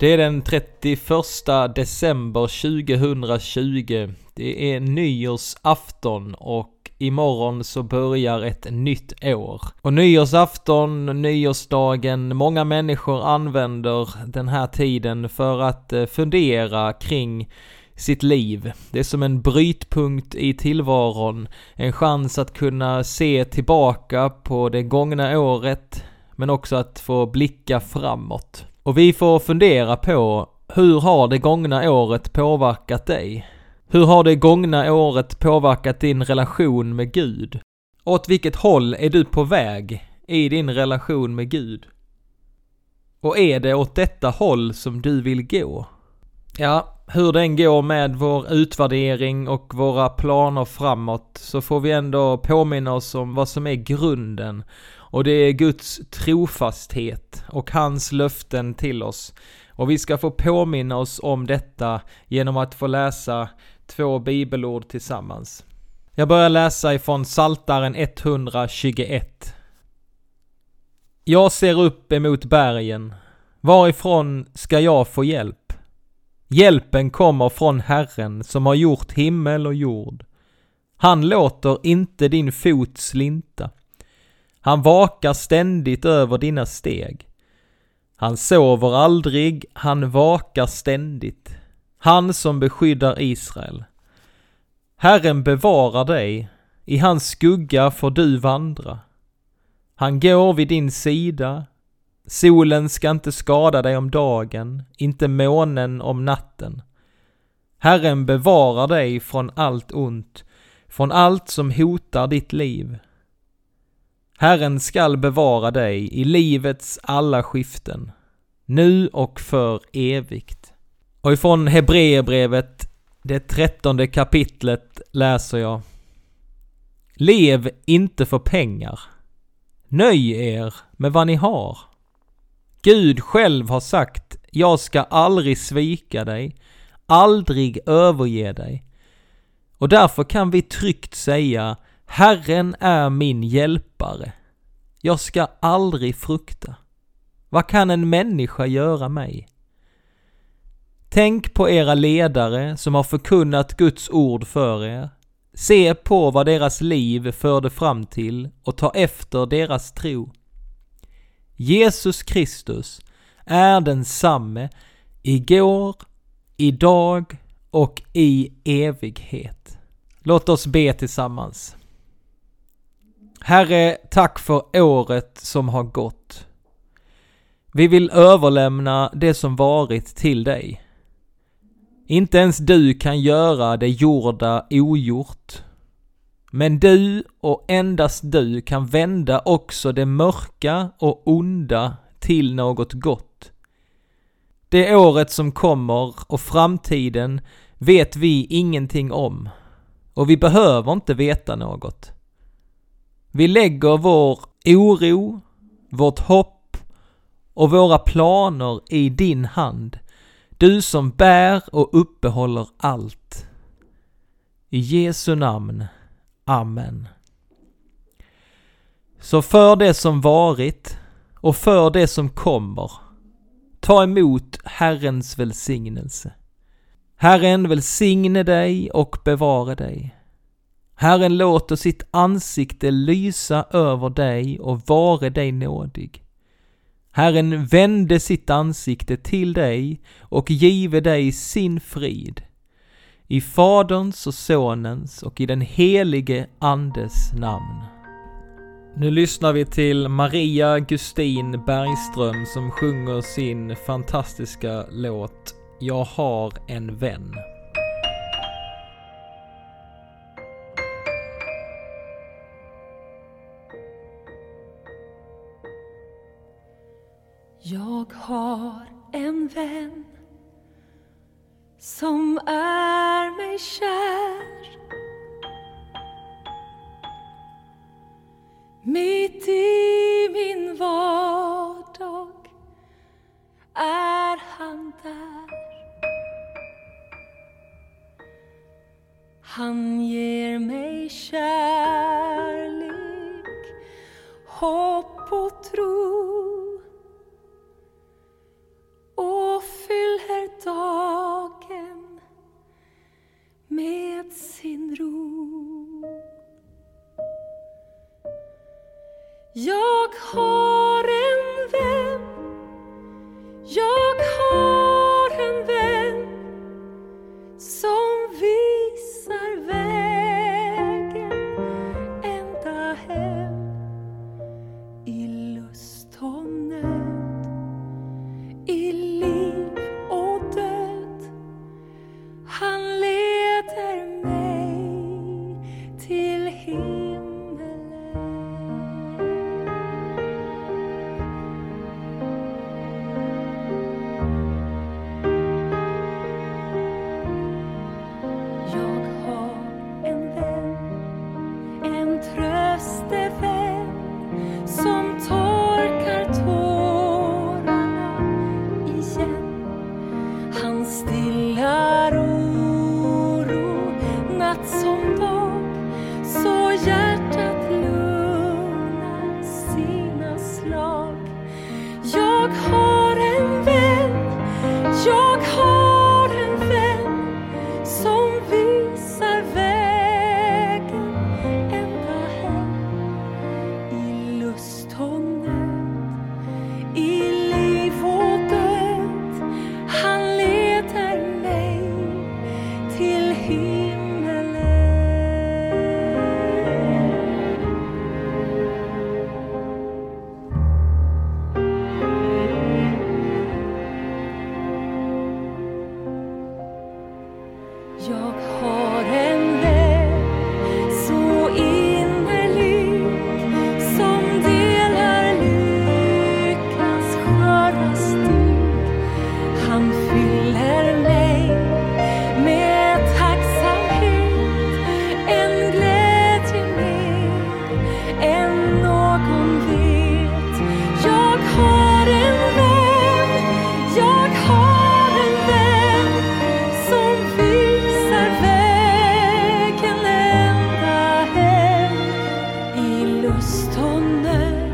Det är den 31 december 2020. Det är nyårsafton och imorgon så börjar ett nytt år. Och nyårsafton, nyårsdagen, många människor använder den här tiden för att eh, fundera kring sitt liv. Det är som en brytpunkt i tillvaron, en chans att kunna se tillbaka på det gångna året, men också att få blicka framåt. Och vi får fundera på hur har det gångna året påverkat dig? Hur har det gångna året påverkat din relation med Gud? Åt vilket håll är du på väg i din relation med Gud? Och är det åt detta håll som du vill gå? Ja, hur den går med vår utvärdering och våra planer framåt så får vi ändå påminna oss om vad som är grunden och det är Guds trofasthet och hans löften till oss. Och vi ska få påminna oss om detta genom att få läsa två bibelord tillsammans. Jag börjar läsa ifrån Saltaren 121. Jag ser upp emot bergen. Varifrån ska jag få hjälp? Hjälpen kommer från Herren som har gjort himmel och jord. Han låter inte din fot slinta. Han vakar ständigt över dina steg. Han sover aldrig, han vakar ständigt. Han som beskyddar Israel. Herren bevarar dig, i hans skugga får du vandra. Han går vid din sida, solen ska inte skada dig om dagen, inte månen om natten. Herren bevarar dig från allt ont, från allt som hotar ditt liv. Herren skall bevara dig i livets alla skiften, nu och för evigt. Och ifrån Hebreerbrevet, det trettonde kapitlet, läser jag. Lev inte för pengar. Nöj er med vad ni har. Gud själv har sagt, jag ska aldrig svika dig, aldrig överge dig. Och därför kan vi tryggt säga, Herren är min hjälpare. Jag ska aldrig frukta. Vad kan en människa göra mig? Tänk på era ledare som har förkunnat Guds ord för er. Se på vad deras liv förde fram till och ta efter deras tro. Jesus Kristus är densamme igår, idag och i evighet. Låt oss be tillsammans. Herre, tack för året som har gått. Vi vill överlämna det som varit till dig. Inte ens du kan göra det gjorda ogjort. Men du och endast du kan vända också det mörka och onda till något gott. Det året som kommer och framtiden vet vi ingenting om. Och vi behöver inte veta något. Vi lägger vår oro, vårt hopp och våra planer i din hand. Du som bär och uppehåller allt. I Jesu namn. Amen. Så för det som varit och för det som kommer, ta emot Herrens välsignelse. Herren välsigne dig och bevare dig. Herren låter sitt ansikte lysa över dig och vare dig nådig. Herren vände sitt ansikte till dig och give dig sin frid. I Faderns och Sonens och i den helige Andes namn. Nu lyssnar vi till Maria Gustin Bergström som sjunger sin fantastiska låt Jag har en vän. Jag har en vän som är mig kär. Mitt i min vardag är han där. Han ger mig kärlek, Jag har i